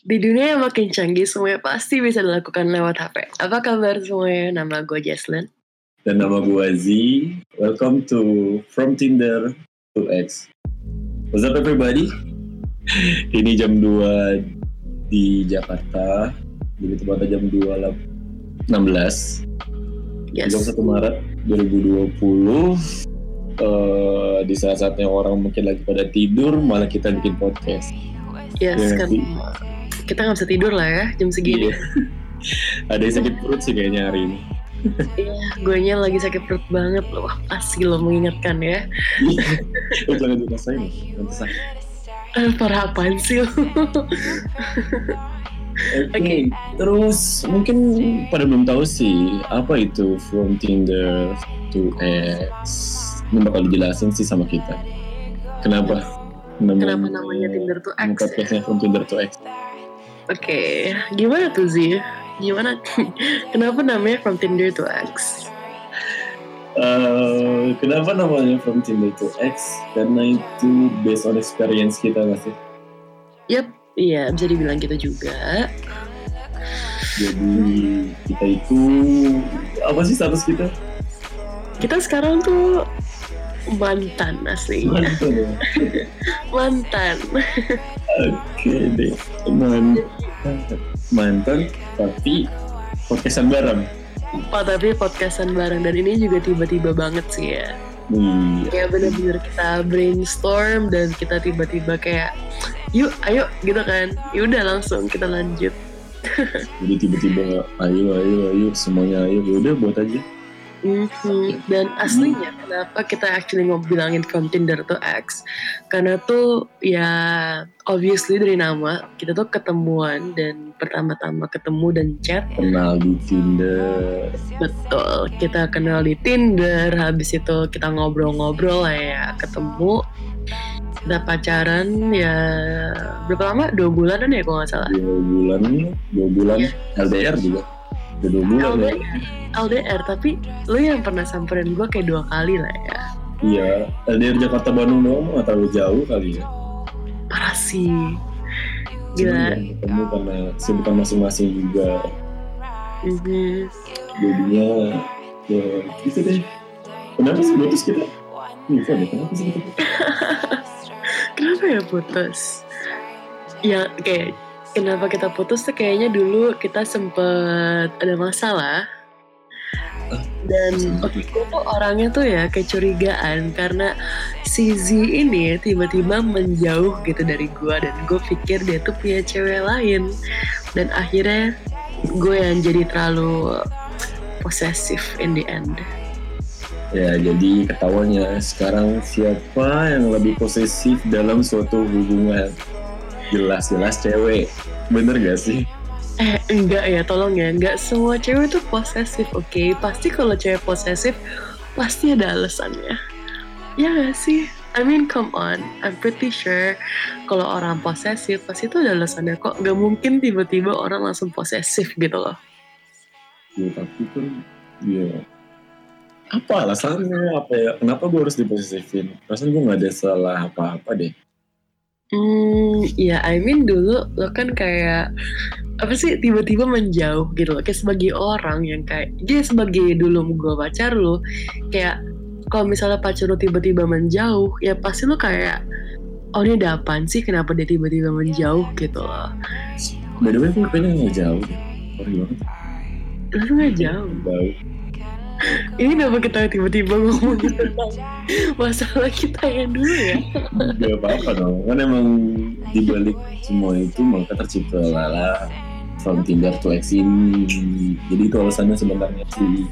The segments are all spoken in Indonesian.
Di dunia yang makin canggih, semuanya pasti bisa dilakukan lewat HP. Apa kabar semuanya? Nama gue Jesslyn. Dan nama gue Z. Welcome to From Tinder to X. What's up everybody? Ini jam 2 di Jakarta. Jadi tepatnya jam 2 16. Yes. Jam 1 Maret 2020. Uh, di saat-saatnya orang mungkin lagi pada tidur, malah kita bikin podcast. Yes, Iya, kan sih. Kita nggak bisa tidur lah ya jam segini. Iya. Ada yang sakit perut sih kayaknya hari ini. Iya, gue lagi sakit perut banget loh. Pasti lo mengingatkan ya. Lu jangan dirasain. Eh, parah apaan sih lo? Oke, Oke. terus mungkin pada belum tahu sih apa itu from Tinder to X. Ini bakal dijelasin sih sama kita. Kenapa? Kenapa namanya Tinder nama X? ya? Podcastnya from Tinder to X. Oke, gimana tuh sih? Gimana? Kenapa namanya From Tinder to X? Eh, kenapa namanya from Tinder to X? Karena itu based on experience kita nggak sih? Yap, iya bisa dibilang gitu juga. Jadi kita itu apa sih status kita? Kita sekarang tuh mantan asli. Mantan ya. Mantan. Oke deh, mantan, mantan tapi podcastan bareng. Oh tapi podcastan bareng dan ini juga tiba-tiba banget sih ya. Iya. Kayak bener-bener kita brainstorm dan kita tiba-tiba kayak yuk ayo gitu kan. Yaudah langsung kita lanjut. Jadi tiba-tiba ayo ayo ayo semuanya ayo ya udah buat aja. Mhm. Dan aslinya kenapa kita actually mau bilangin from Tinder to X Karena tuh ya obviously dari nama kita tuh ketemuan dan pertama-tama ketemu dan chat Kenal di Tinder. Betul, kita kenal di Tinder, habis itu kita ngobrol-ngobrol lah ya, ketemu kita pacaran ya berapa lama? Dua bulanan ya kalau nggak salah Dua bulan, dua bulan Iya. LDR juga. Udah dua bulan ya. LDR, LDR, tapi lu yang pernah samperin gue kayak dua kali lah ya Iya, LDR Jakarta Bandung doang nggak terlalu jauh kali ya. Parah sih Gila jarang ketemu karena sibukan masing-masing juga. Mhm. Jadinya ya gitu deh. Kenapa sih putus kita? Info deh, kenapa sih kita putus? Kenapa ya putus? Ya kayak kenapa kita putus tuh kayaknya dulu kita sempet ada masalah. Dan gue tuh orangnya tuh ya kecurigaan karena si Z ini tiba-tiba menjauh gitu dari gue dan gue pikir dia tuh punya cewek lain. Dan akhirnya gue yang jadi terlalu posesif in the end. Ya, jadi ketahuannya sekarang siapa yang lebih posesif dalam suatu hubungan? Jelas-jelas cewek. Bener gak sih? Eh enggak ya tolong ya Enggak semua cewek tuh posesif oke Pasti kalau cewek posesif Pasti ada alasannya Ya gak sih I mean come on I'm pretty sure Kalau orang posesif Pasti itu ada alasannya kok Gak mungkin tiba-tiba orang langsung posesif gitu loh Ya, tapi kan, ya apa alasannya? Apa ya? Kenapa gue harus diposesifin? Rasanya gue gak ada salah apa-apa deh. Hmm, ya I mean dulu lo kan kayak apa sih tiba-tiba menjauh gitu loh. Kayak sebagai orang yang kayak dia sebagai dulu gue pacar lo kayak kalau misalnya pacar lo tiba-tiba menjauh ya pasti lo kayak oh ini ada apaan sih kenapa dia tiba-tiba menjauh gitu loh. By the way, gue kayaknya gak jauh. Sorry banget. Lu gak jauh. Jauh. Ini kenapa kita tiba-tiba ngomongin tentang masalah kita yang dulu ya? Gak apa-apa dong. Kan emang dibalik semua itu maka tercipta lala from Tinder to X ini. Jadi itu alasannya sebenarnya sih.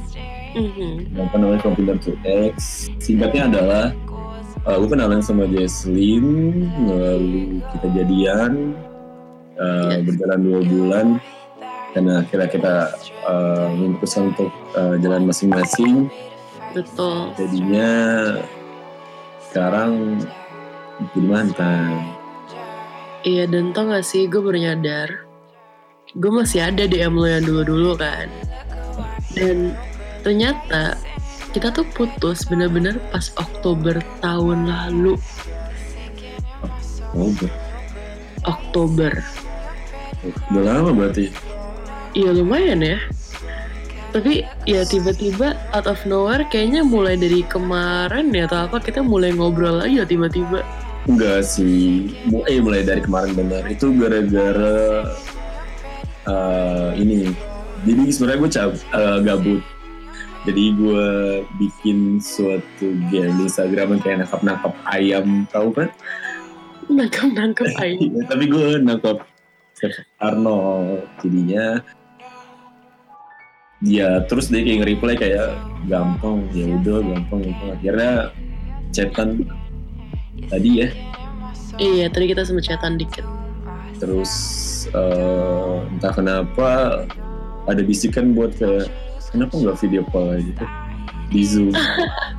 Mhm. Apa namanya from Tinder to X. Singkatnya adalah uh, gue kenalan sama Jesslyn, lalu kita jadian, uh, Yes. berjalan dua bulan, karena akhirnya kita uh, memutuskan untuk uh, jalan masing-masing. Betul. Jadinya sekarang jadi mantan. Iya dan tau gak sih gue baru nyadar Gue masih ada DM lo yang dulu-dulu kan Dan ternyata kita tuh putus bener-bener pas Oktober tahun lalu Oh, ber- Oktober Udah lama berarti. Iya lumayan ya. Tapi ya tiba-tiba out of nowhere kayaknya mulai dari kemarin ya atau apa kita mulai ngobrol lagi ya tiba-tiba. Enggak sih, eh mulai dari kemarin benar. Itu gara-gara uh, ini. Jadi sebenarnya gue cab, uh, gabut. Jadi gue bikin suatu game di Instagram yang kayak nangkap-nangkap ayam, tahu kan? Nangkap-nangkap ayam. Iya, Tapi gue nangkap Arnold. Jadinya. Ya terus dia kayak nge-reply kayak gampang ya udah gampang gampang akhirnya chatan tadi ya. Iya tadi kita sempat chatan dikit. terus eh, entah kenapa ada bisikan buat kayak kenapa nggak video call aja? Gitu di zoom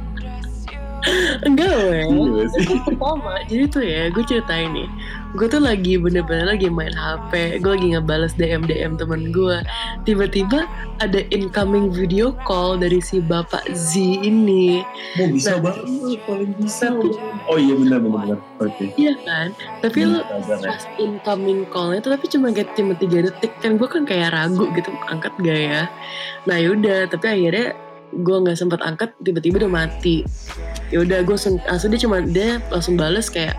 Enggak sih. Itu pertama. Jadi tuh ya gue ceritain nih. Gue tuh lagi bener-bener lagi main HP. Gue lagi ngebales DM DM temen gue. Tiba-tiba ada incoming video call dari si bapak Z ini. mau bisa Nah, banget paling bisa oh iya benar benar benar oke Iya kan? Tapi ya. pas incoming call itu tapi cuma kayak cuma tiga detik kan gue kan kayak ragu gitu angkat gak ya nah yaudah tapi akhirnya gue nggak sempat angkat tiba-tiba udah mati yaudah gue langsung langsung dia cuma dia langsung bales kayak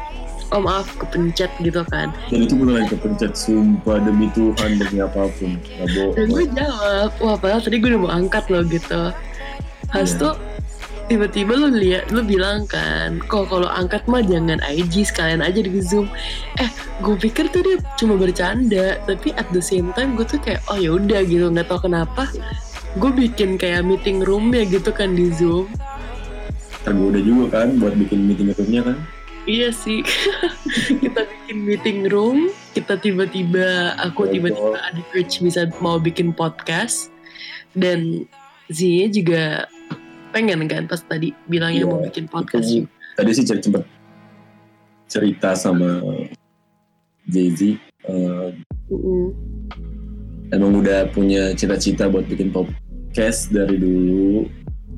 oh maaf kepencet gitu kan. Dan itu beneran kepencet sumpah demi Tuhan demi apa pun. Nggak dan gue jawab wah padahal tadi gue udah mau angkat loh gitu. Habis Iya. tuh tiba-tiba lu lihat lu bilang kan kok kalau angkat mah jangan IG sekalian aja di zoom. Eh gue pikir tuh dia cuma bercanda tapi at the same time gue tuh kayak oh ya udah gitu. Nggak tahu kenapa gue bikin kayak meeting room ya gitu kan di zoom tergoda juga kan buat bikin meeting roomnya kan? Iya sih. Kita bikin meeting room kita tiba-tiba aku tiba-tiba ada urge bisa mau bikin podcast. Dan Zia juga pengen kan pas tadi bilangnya Iya, mau bikin podcast itu juga. tadi sih cer- cepet cerita sama Jay-Z eh, Mm-mm. emang udah punya cita-cita buat bikin podcast dari dulu.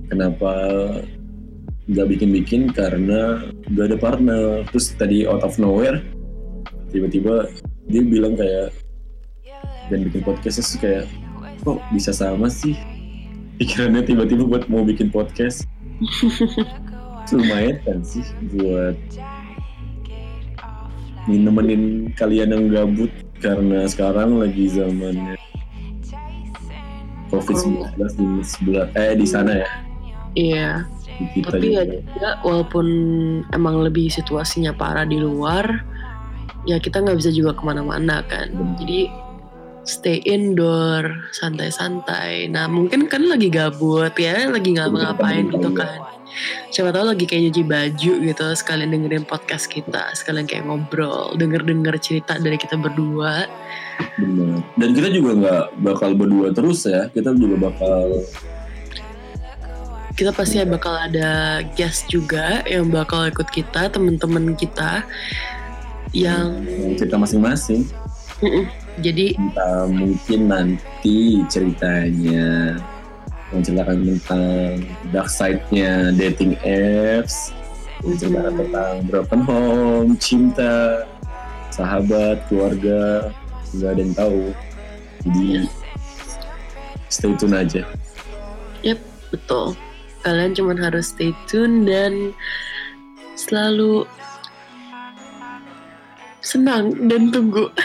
Kenapa nggak bikin-bikin karena gak ada partner. Terus tadi out of nowhere tiba-tiba dia bilang kayak dan bikin podcast terus kayak kok bisa sama sih? Pikirannya tiba-tiba buat mau bikin podcast. Itu lumayan kan sih buat nemenin kalian yang gabut karena sekarang lagi zamannya COVID-19 di sebelah eh di sana ya. Iya kita tapi ya juga. juga walaupun emang lebih situasinya parah di luar ya kita nggak bisa juga ke mana-mana kan Bener. jadi stay indoor santai-santai nah mungkin kan lagi gabut ya lagi nggak ngapain gitu kan siapa tahu lagi kayak nyuci baju gitu sekalian dengerin podcast kita sekalian kayak ngobrol denger-denger cerita dari kita berdua Bener. dan kita juga nggak bakal berdua terus ya kita juga bakal kita pasti bakal ada guest juga yang bakal ikut kita temen-temen kita yang cerita masing-masing. Mm-mm. jadi entah mungkin nanti ceritanya menceritakan tentang dark side-nya dating apps menceritakan tentang broken home cinta sahabat keluarga nggak ada yang tahu. Jadi stay tune aja. Betul kalian cuma harus stay tune dan selalu senang dan tunggu.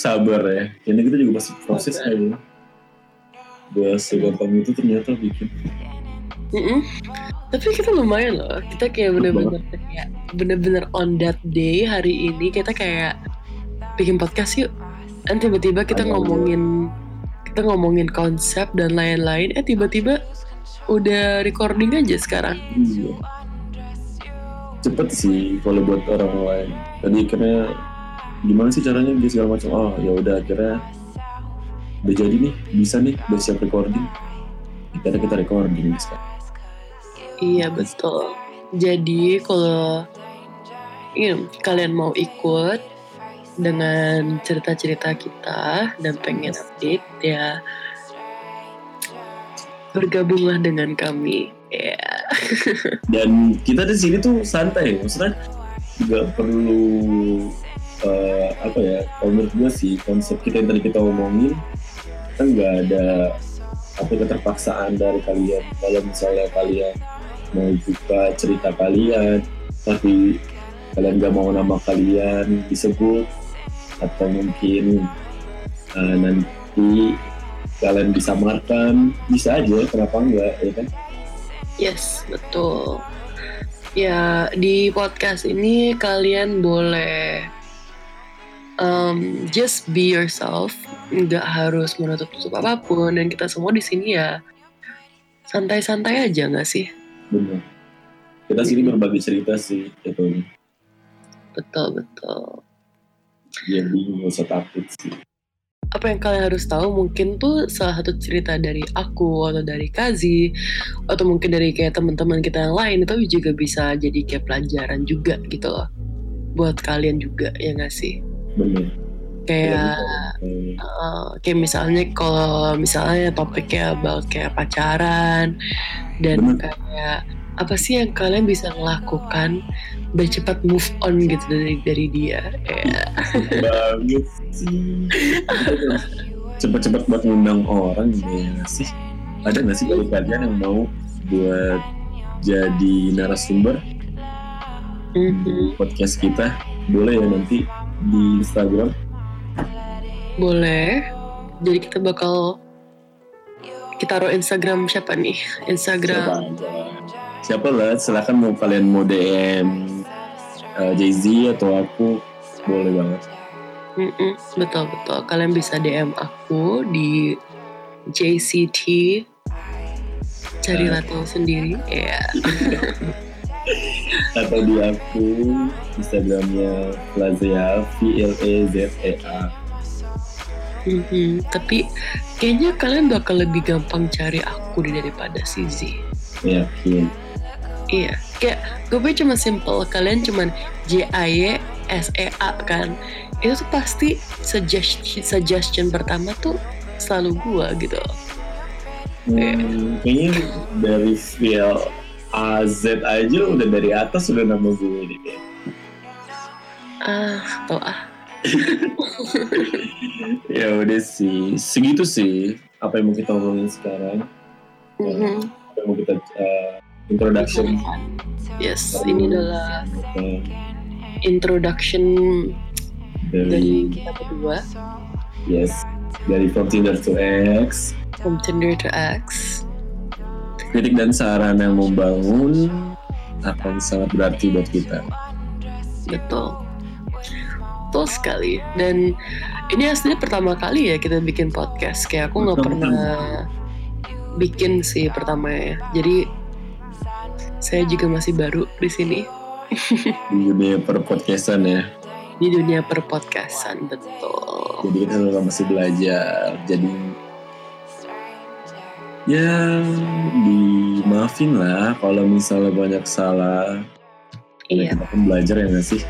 Sabar ya. Ini kita juga masih proses aja. Gak segampang itu ternyata bikin. Mm-mm. tapi kita lumayan loh. Kita kayak bener-bener kayak bener-bener on that day hari ini kita kayak bikin podcast yuk. Dan tiba-tiba kita Ayo. ngomongin kita ngomongin konsep dan lain-lain eh tiba-tiba udah recording aja sekarang. Iya. Cepet sih kalau buat orang lain. Tadi akhirnya gimana sih caranya dia segala macam. Oh ya udah akhirnya udah jadi nih bisa nih udah siap recording. Akhirnya kita recording sekarang. Iya betul. Jadi kalau ini kalian mau ikut dengan cerita-cerita kita dan pengen update ya bergabunglah dengan kami. Ya. dan kita di sini tuh santai maksudnya nggak perlu uh, apa ya kalau menurut gue sih konsep kita yang tadi kita omongin kan nggak ada apa keterpaksaan dari kalian kalau misalnya kalian mau buka cerita kalian tapi kalian gak mau nama kalian disebut atau mungkin uh, nanti kalian disamarkan bisa aja kenapa enggak ya kan? Yes betul. Ya di podcast ini kalian boleh um, just be yourself nggak harus menutup tutup apa pun dan kita semua di sini ya santai-santai aja nggak sih? Benar. Kita sini berbagi cerita sih itu betul betul jadi nggak usah takut sih. Apa yang kalian harus tahu mungkin tuh salah satu cerita dari aku atau dari Kazi atau mungkin dari kayak teman-teman kita yang lain itu juga bisa jadi kayak pelajaran juga gitu loh. Buat kalian juga ya nggak sih? Benar kayak uh, kayak misalnya kalau misalnya topiknya about kayak pacaran dan Bener. kayak apa sih yang kalian bisa melakukan biar cepat move on gitu dari dari dia ya banget sih. Cepat-cepat buat ngundang orang ya sih? Ada nggak sih dari kalian yang mau buat jadi narasumber? Mm-hmm. podcast kita? Boleh ya nanti di Instagram? Boleh. Jadi kita bakal kita taruh Instagram siapa nih? Instagram. Siapa? Siapa lah? Silahkan mau kalian mau DM uh, Jay Z atau aku boleh banget. Mm-mm, betul betul. Kalian bisa DM aku di JCT cari uh. sendiri ya. Yeah. atau di aku Instagramnya Lazea V L E Z E A. Mm-hmm. tapi kayaknya kalian bakal lebih gampang cari aku daripada si Z. Yakin? Iya, kayak gue cuma simple kalian cuman J A Y S E A kan. Itu tuh pasti suggestion suggestion pertama tuh selalu gue gitu. Hmm, kayaknya dari feel A Z aja udah dari atas udah nama gue ini. Ah, tau ah. ya udah sih, segitu sih apa yang mau kita omongin sekarang. Mm -hmm. Apa yang mau kita uh, introduction. Yes, ini adalah introduction dari, dari kita berdua. Yes, dari From Tinder to X. From Tinder to X. Kritik dan saran yang membangun akan sangat berarti buat kita. Betul. Betul sekali. Dan ini aslinya pertama kali ya kita bikin podcast. Kayak aku nggak pernah bikin sih pertama ya. Jadi saya juga masih baru di sini. di dunia perpodcastan ya. Di dunia perpodcastan betul. Jadi kita juga masih belajar. Jadi ya dimaafin lah kalau misalnya banyak salah. Iya. Kita pun belajar ya sih?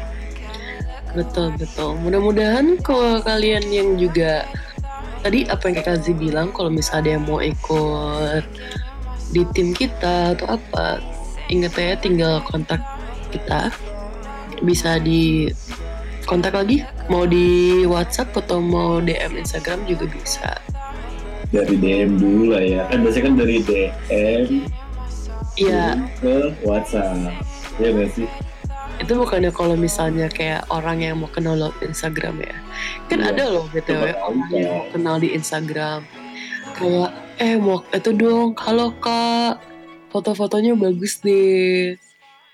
Betul betul. Mudah-mudahan kalau kalian yang juga tadi apa yang Kak Kazi bilang kalau misalnya dia mau ikut di tim kita atau apa inget ya tinggal kontak kita. Bisa di kontak lagi mau di WhatsApp atau mau DM Instagram juga bisa. Dari DM dulu lah ya. Kan biasanya kan dari DM iya. ke WhatsApp. Ya gak sih? Itu bukannya kalau misalnya kayak orang yang mau kenal lewat Instagram ya? Kan ya, ada loh btw orang yang mau kenal di Instagram. Kayak eh mau itu dong halo kak foto-fotonya bagus deh.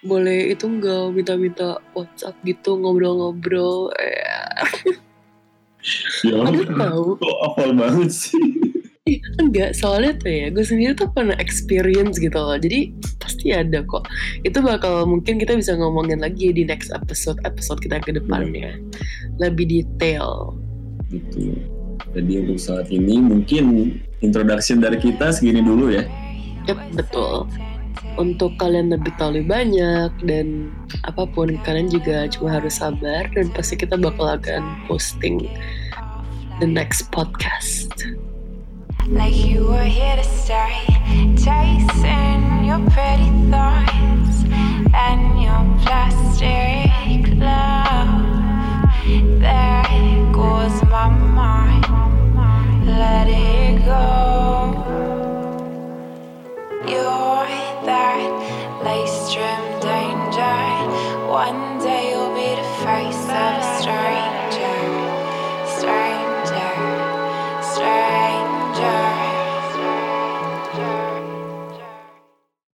Boleh itu enggak minta-minta WhatsApp gitu ngobrol-ngobrol ya. ya Aduh tahu. Kok hafal banget sih? Enggak soalnya tuh ya gue sendiri tuh pernah experience gitu loh. Jadi pasti ada kok. Itu bakal mungkin kita bisa ngomongin lagi di next episode episode kita ke depannya lebih detail. Gitu. Jadi untuk saat ini mungkin introduction dari kita segini dulu ya Betul. Untuk kalian lebih tahu lebih banyak dan apa pun kalian juga cuma harus sabar dan pasti kita bakal akan posting the next podcast. Like you were here to stay,